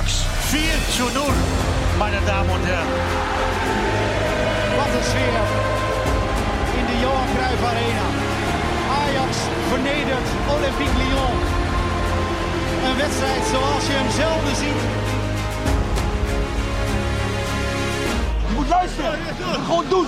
Ajax 4 zu 0, meine Damen en heren. Wat een sfeer in de Johan Cruijff Arena. Ajax vernedert Olympique Lyon. Een wedstrijd zoals je hem zelden ziet. Je moet luisteren, gewoon doen.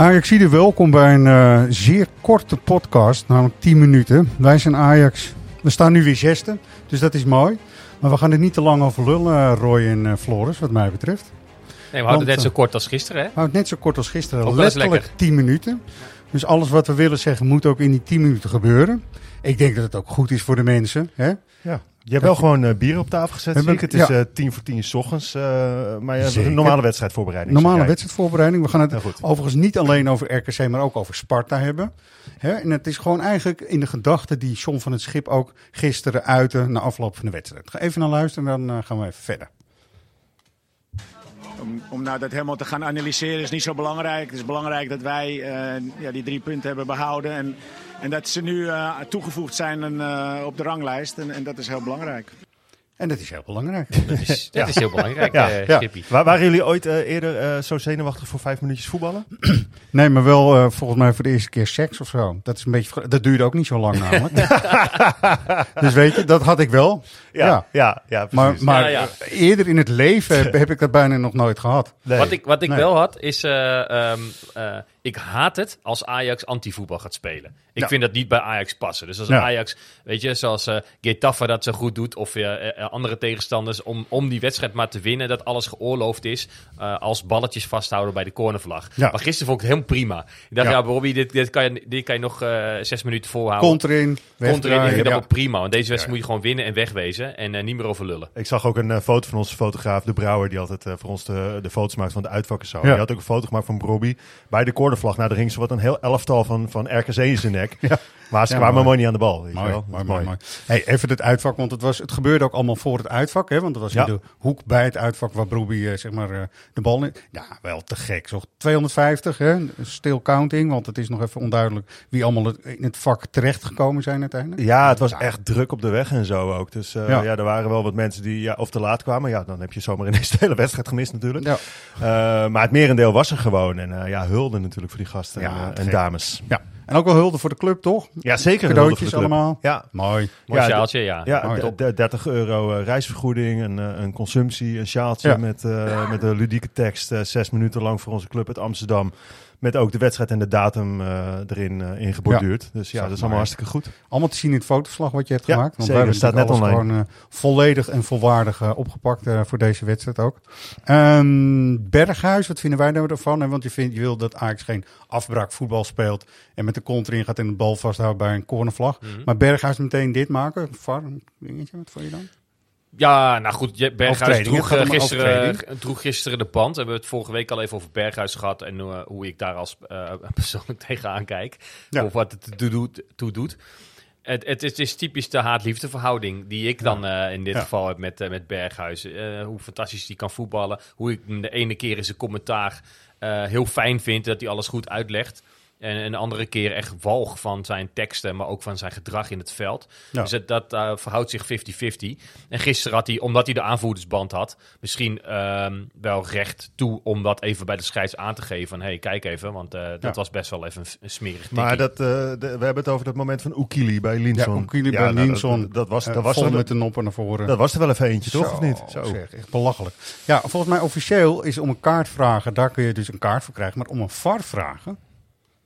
Ajaxide, welkom bij een eh, zeer korte podcast, namelijk 10 minuten. Wij zijn Ajax. We staan nu weer zesde, dus dat is mooi. Maar we gaan er niet te lang over lullen, eh, Roy en eh, Floris, wat mij betreft. Nee, we houden Want, het net zo kort als gisteren, hè? Houd het net zo kort als gisteren, Ook letterlijk lekker. 10 minuten. Dus alles wat we willen zeggen moet ook in die 10 minuten gebeuren. Ik denk dat het ook goed is voor de mensen. Hè? Ja. Je hebt wel gewoon eh, bier op tafel gezet, We zie ik. hebben- Het is ja. eh, tien voor tien 's ochtends. eh, maar ja, een normale wedstrijdvoorbereiding. Normale Kijk. wedstrijdvoorbereiding. We gaan het overigens niet alleen over RKC, maar ook over Sparta hebben. Hè? En het is gewoon eigenlijk in de gedachte die John van het Schip ook gisteren uitte na afloop van de wedstrijd. Ga even naar luisteren en dan gaan we even verder. Om, om nou dat helemaal te gaan analyseren is niet zo belangrijk. Het is belangrijk dat wij eh, ja, die drie punten hebben behouden. En, en dat ze nu eh, toegevoegd zijn en, eh, op de ranglijst. En, en dat is heel belangrijk. En dat is heel belangrijk. Dat is, dat is heel belangrijk, Ja, eh ja. Waren jullie ooit eerder eh, zo zenuwachtig voor vijf minuutjes voetballen? Nee, maar wel eh, volgens mij voor de eerste keer seks of zo. Dat, is een beetje, dat duurde ook niet zo lang namelijk. dus weet je, dat had ik wel. Ja. ja, ja Maar, precies. maar Ja, ja. eh, eerder in het leven heb, heb ik dat bijna nog nooit gehad. Nee. Wat ik, wat ik Nee. wel had, is... eh, ehm, eh, ik haat het als Ajax antivoetbal gaat spelen. Ik Ja. vind dat niet bij Ajax passen. Dus als Ja. Ajax, weet je, zoals eh Getafe dat zo goed doet... of eh, andere tegenstanders, om, om die wedstrijd maar te winnen... dat alles geoorloofd is als balletjes vasthouden bij de cornervlag. Ja. Maar gisteren vond ik het helemaal prima. Ik dacht, Ja. Bobby, dit, dit, kan je, dit kan je nog zes minuten volhouden. Kont erin, Komt erin, ik wegdraaien. vind dat prima. Want deze wedstrijd moet je gewoon winnen en wegwezen. En niet meer over lullen. Ik zag ook een foto van onze fotograaf, De Brouwer, die altijd voor ons de, de foto's maakt van de uitvak en zo. Ja. Die had ook een foto gemaakt van Brobby bij de cornervlag. Nou, er ging zo wat een heel elftal van, van RKC in zijn nek. Ja. Maar ze Ja, kwamen mooi. niet aan de bal. Weet je Mooi, wel? mooi, Dat mooi, mooi. Hey, even het uitvak, want het, was, het gebeurde ook allemaal voor het uitvak. Hè, want het was Ja. in de hoek bij het uitvak waar Broeby eh, zeg maar, eh, de bal in... Ja, wel te gek. Zo 250, hè, still counting. Want het is nog even onduidelijk wie allemaal in het vak terechtgekomen zijn uiteindelijk. Ja, het was echt druk op de weg en zo ook. Dus eh, Ja. er waren wel wat mensen die ja, of te laat kwamen. Ja, dan heb je zomaar ineens de hele wedstrijd gemist natuurlijk. Ja. Maar het merendeel was er gewoon. En ja, hulde natuurlijk voor die gasten en, en dames. ja. En ook wel hulde voor de club, toch? Ja, zeker. hulde Cadeautjes voor de club. allemaal. Ja, Mooi. Mooi Ja, sjaaltje, ja. ja Mooi. d- d- 30 euro eh, reisvergoeding, een, eh, een consumptie, een sjaaltje Ja. met, eh, met een ludieke tekst. zes minuten lang voor onze club uit Amsterdam. Met ook de wedstrijd en de datum eh, erin uh, ingeborduurd. Dus ja, dat is allemaal hartstikke goed. Allemaal te zien in het fotoverslag wat je hebt Ja, gemaakt. Want zeker. wij hebben Staat net online. gewoon eh, volledig en volwaardig eh, opgepakt eh, voor deze wedstrijd ook. Ehm, Berghuis, wat vinden wij nou ervan? hè? Want je, vindt, je wil dat Ajax geen afbraak voetbal speelt en met de kont erin gaat en de bal vasthoudt bij een cornervlag. Mhm. Maar Berghuis meteen dit maken? VAR, dingetje, wat vond je dan? Ja, nou goed, Berghuis droeg, eh, gisteren, overtreding. droeg gisteren de pand. We hebben het vorige week al even over Berghuis gehad en eh, hoe ik daar als eh, persoonlijk tegenaan kijk. Ja. Of wat het toe doet. Het, het, is- het is typisch de haat-liefde verhouding die ik dan eh, in dit Ja. geval heb met, eh, met Berghuis. Eh, hoe fantastisch die kan voetballen. Hoe ik hem de ene keer in zijn commentaar eh, heel fijn vind dat hij alles goed uitlegt. En een andere keer echt walg van zijn teksten, maar ook van zijn gedrag in het veld. Ja. Dus het, dat eh, verhoudt zich 50-50. En gisteren had hij, omdat hij de aanvoerdersband had, misschien ehm, wel recht toe om dat even bij de scheids aan te geven. Van, hey, kijk even, want eh, dat Ja. was best wel even een, smerig Maar tikkie. dat, eh, de- we hebben het over dat moment van Oekili bij Linson. Ja, Oekili bij nou, dat- Linson. Dat, dat was, dat, was er, met de noppen naar voren. dat was er wel even eentje, toch? Zo, Of niet? Zo. Zeg, echt belachelijk. Ja, volgens mij officieel is om een kaart vragen, daar kun je dus een kaart voor krijgen. Maar om een VAR vragen,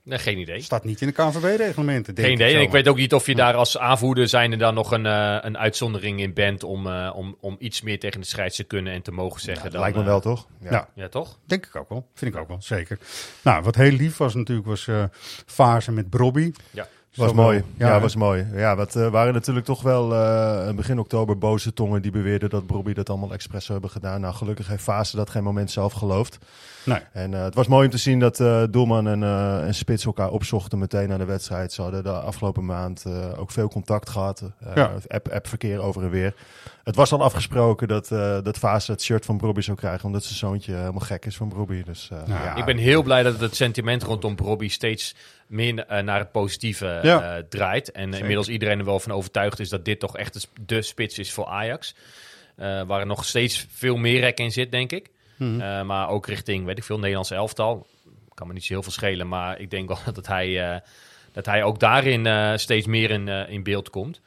Nee, geen idee. staat niet in de KNVB-reglementen. Geen idee. En ik weet ook niet of je daar als aanvoerder zijn er dan nog een, eh, een uitzondering in bent om, eh, om, om iets meer tegen de scheids te kunnen en te mogen zeggen. dan, Lijkt me eh, wel, toch? Ja. Ja, toch? Denk ik ook wel. Vind ik ook wel, zeker. Nou, wat heel lief was natuurlijk, was eh fase met Brobby. Ja. Was Zo mooi. Ja, was mooi. Ja, wat eh, waren natuurlijk toch wel eh, begin oktober boze tongen die beweerden dat Bobby dat allemaal expres zou hebben gedaan. Nou, gelukkig heeft Fase dat geen moment zelf geloofd. Nee. En eh, het was mooi om te zien dat Doelman en, en Spits elkaar opzochten meteen na de wedstrijd. Ze hadden de afgelopen maand ook veel contact gehad. Eh, Ja. app, appverkeer over en weer. Het was al afgesproken dat, eh dat Fase het shirt van Bobby zou krijgen, omdat zijn zoontje helemaal gek is van Bobby. Dus, eh, Nou, ja, Ik ben heel blij dat het sentiment rondom Robbie steeds meer eh, naar het positieve Ja. eh, draait. En eh, inmiddels iedereen er wel van overtuigd is dat dit toch echt de sp- de spits is voor Ajax. Eh, waar er nog steeds veel meer rek in zit, denk ik. Mhm. Eh, maar ook richting, weet ik veel, Nederlands elftal. Kan me niet zo heel veel schelen, maar ik denk wel dat hij, eh, dat hij ook daarin eh, steeds meer in, eh, in beeld komt.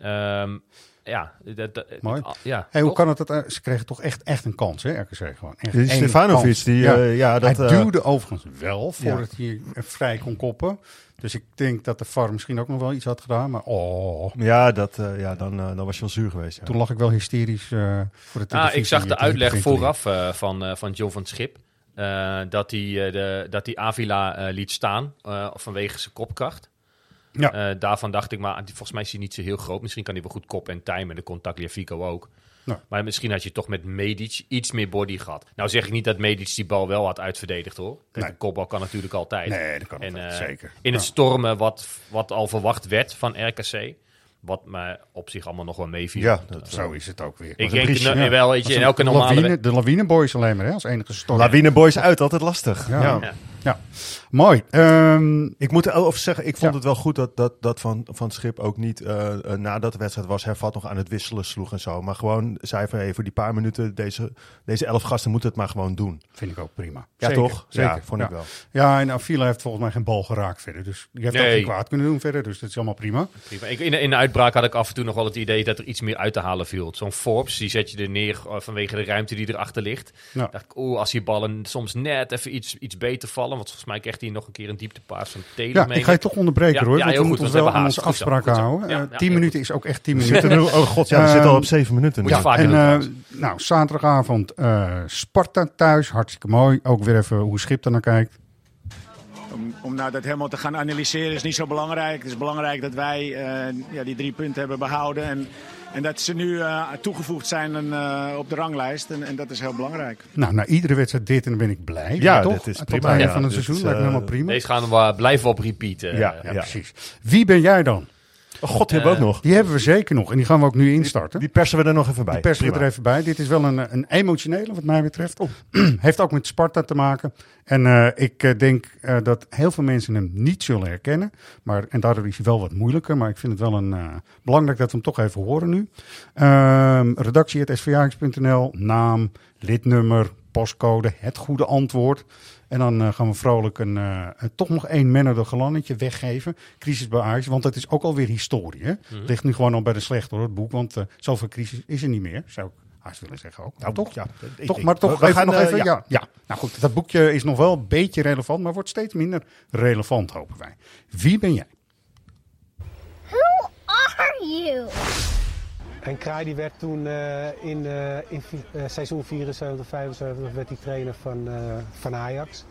Ehm, ja, dat, dat- Mooi. ja, Hey, hoe toch? kan het dat eh, ze kregen toch echt, echt een kans, hè, RKC gewoon. Echt Stefanovic, die, ja. eh, ja, dat, hij eh, duwde overigens wel voordat hij eh, vrij kon koppen. Dus ik denk dat de VAR misschien ook nog wel iets had gedaan. Maar oh, Ja, dat, eh, ja dan, dan was je wel zuur geweest. Ja. toen lag ik wel hysterisch eh, voor de Ah, ik zag de uitleg vooraf eh, van, eh, van John van het Schip. eh, dat hij eh, de, dat hij Avila eh, liet staan eh, vanwege zijn kopkracht. Ja. Eh, daarvan dacht ik, maar volgens mij is hij niet zo heel groot. Misschien kan hij wel goed kop en time en de contact Fico ook. Ja. Maar misschien had je toch met Medic iets meer body gehad. Nou zeg ik niet dat Medic die bal wel had uitverdedigd hoor. Kijk, Nee. Een kopbal kan natuurlijk altijd. Nee, dat kan En, eh, zeker. In het stormen wat, wat al verwacht werd van RKC. Wat me op zich allemaal nog wel meeviel. Ja, dat, Zo is het ook weer. Ik denk briesje, wel, weet je, in elke normale... lawine, De lawineboys alleen maar, hè, als enige storm. Lawineboys uit, altijd lastig. Ja. Ja. Ja. Mooi. Ehm, Ik moet er over zeggen, ik vond Ja. het wel goed dat, dat, dat van, van het Schip ook niet eh, eh, nadat de wedstrijd was hervat nog aan het wisselen sloeg en zo. Maar gewoon zei van hey, voor die paar minuten, deze, deze elf gasten moeten het maar gewoon doen. vind ik ook prima. Ja, Zeker, toch? Zeker. Ja, vond ik wel. Ja, en Avila heeft volgens mij geen bal geraakt verder. Dus die heeft ook Nee. geen kwaad kunnen doen verder. Dus dat is allemaal prima. Prima. Ik, in, de, in de uitbraak had ik af en toe nog wel het idee dat er iets meer uit te halen viel. Zo'n Forbes, die zet je er neer eh, vanwege de ruimte die erachter ligt. Ja. dacht ik, oeh, als die ballen soms net even iets, iets beter vallen. Want volgens mij krijgt hij nog een keer een dieptepaas van Taylor. Ja, meen ik ga je toch onderbreken Ja, hoor. ja, want we moeten ons wel aan onze afspraken houden. Ja, Eh, ja, tien heel minuten is ook echt tien minuten. Zitten oh god, ja, we Ehm, zitten al op zeven minuten. moet je Ja. vaak En eh, nou, zaterdagavond eh, Sparta thuis. Hartstikke mooi. Ook weer even hoe Schip er naar kijkt. Om, om nou dat helemaal te gaan analyseren is niet zo belangrijk. Het is belangrijk dat wij eh, ja, die drie punten hebben behouden. En, en dat ze nu eh, toegevoegd zijn en, eh, op de ranglijst. En, en dat is heel belangrijk. Nou, na iedere wedstrijd dit en dan ben ik blij. Ja, toch? dit is Tot prima, het einde ja. van het Dit seizoen is, lijkt me eh, helemaal prima. Deze gaan we blijven op repeat. eh. Ja, ja, precies. Wie ben jij dan? Oh god, die hebben we ook nog. Die hebben we zeker nog. En die gaan we ook nu instarten. Die persen we er nog even bij. Die persen we er even bij. Dit is wel een, een emotionele, wat mij betreft. Heeft ook met Sparta te maken. En eh, ik eh, denk eh, dat heel veel mensen hem niet zullen herkennen. Maar, en daardoor is hij wel wat moeilijker. Maar ik vind het wel een, eh, belangrijk dat we hem toch even horen nu. Ehm redactie.svax.nl, naam, lidnummer, postcode, het goede antwoord. En dan eh, gaan we vrolijk een, eh, toch nog één Menno de weggeven. Crisis bij Ajax, want dat is ook alweer historie. Hè? Het ligt nu gewoon al bij de slechte hoor, het boek. Want eh, zoveel crisis is er niet meer, zou ik haast willen zeggen ook. Nou, toch? Ja, ik- toch, ik- maar toch we- even gaan, nog even. ja. Ja. Ja, nou goed, dat boekje is nog wel een beetje relevant, maar wordt steeds minder relevant, hopen wij. Wie ben jij? Who are you? En Kraai die werd toen eh, in, eh, in eh, seizoen 74, 75 werd hij trainer van, eh, van Ajax.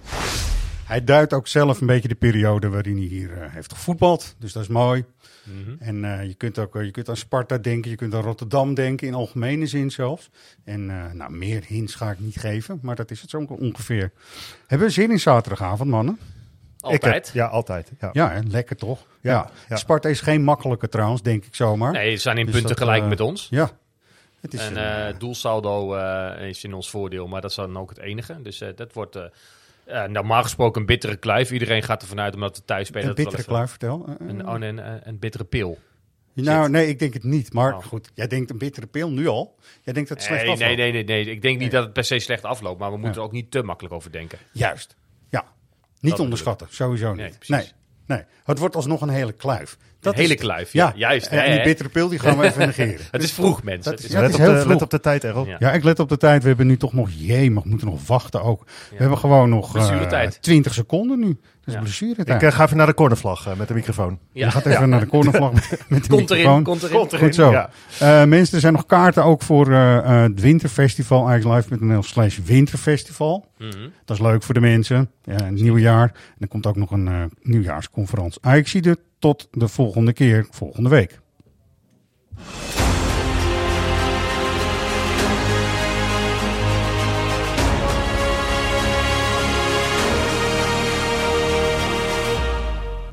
Hij duidt ook zelf een beetje de periode waarin hij hier heeft gevoetbald. Dus dat is mooi. Mhm. En eh, je kunt ook je kunt aan Sparta denken, je kunt aan Rotterdam denken, in algemene zin zelfs. En eh, nou, meer hints ga ik niet geven, maar dat is het zo ongeveer. Hebben we zin in zaterdagavond, mannen? Ik heb- Altijd. ja, altijd. Ja. Ja, hè, lekker toch? Ja. Ja, ja. Sparta is geen makkelijke trouwens, denk ik zomaar. Nee, ze zijn in Dus punten dat, gelijk eh, met ons. Ja. Het is En een, eh eh, doelsaldo eh, is in ons voordeel, maar dat is dan ook het enige. Dus eh, dat wordt normaal gesproken een bittere kluif. Iedereen gaat ervan uit, omdat we thuis spelen... een bittere kluif, vertel. Een, oh, nee, een, een bittere pil. nou, nee, ik denk het niet. Maar Oh. goed, jij denkt een bittere pil nu al. Jij denkt dat het slecht Nee, afloopt. nee, nee, nee, nee. Ik denk Nee. niet dat het per se slecht afloopt, maar we moeten Ja. er ook niet te makkelijk over denken. Juist. Niet onderschatten, sowieso niet. Nee, nee. Het wordt alsnog een hele kluif. Is hele kluif, ja. Juist, En hè, die bittere pil die gaan we even negeren. Het is vroeg, mensen. Dat Het is- let, op heel de, vroeg. let op de tijd, Errol. Ja. Ja, ik let op de tijd. We hebben nu toch nog, jee, maar we moeten nog wachten ook. We hebben gewoon nog eh Blessuretijd. 20 seconden nu. Dat is Ja. blessuretijd. Ik eh, ga even naar de cornervlag eh, met de microfoon. Ja. Je gaat even naar de cornervlag met, met de Komt erin, microfoon. komt erin. Goed zo. Ja. Eh, mensen, er zijn nog kaarten ook voor eh, eh, het winterfestival. Ajaxlive.nl slash winterfestival. Mhm. Dat is leuk voor de mensen. Ja, een nieuw jaar. En er komt ook nog een eh, nieuwjaarsconferentie. Ajax zie de tot de volgende keer, volgende week.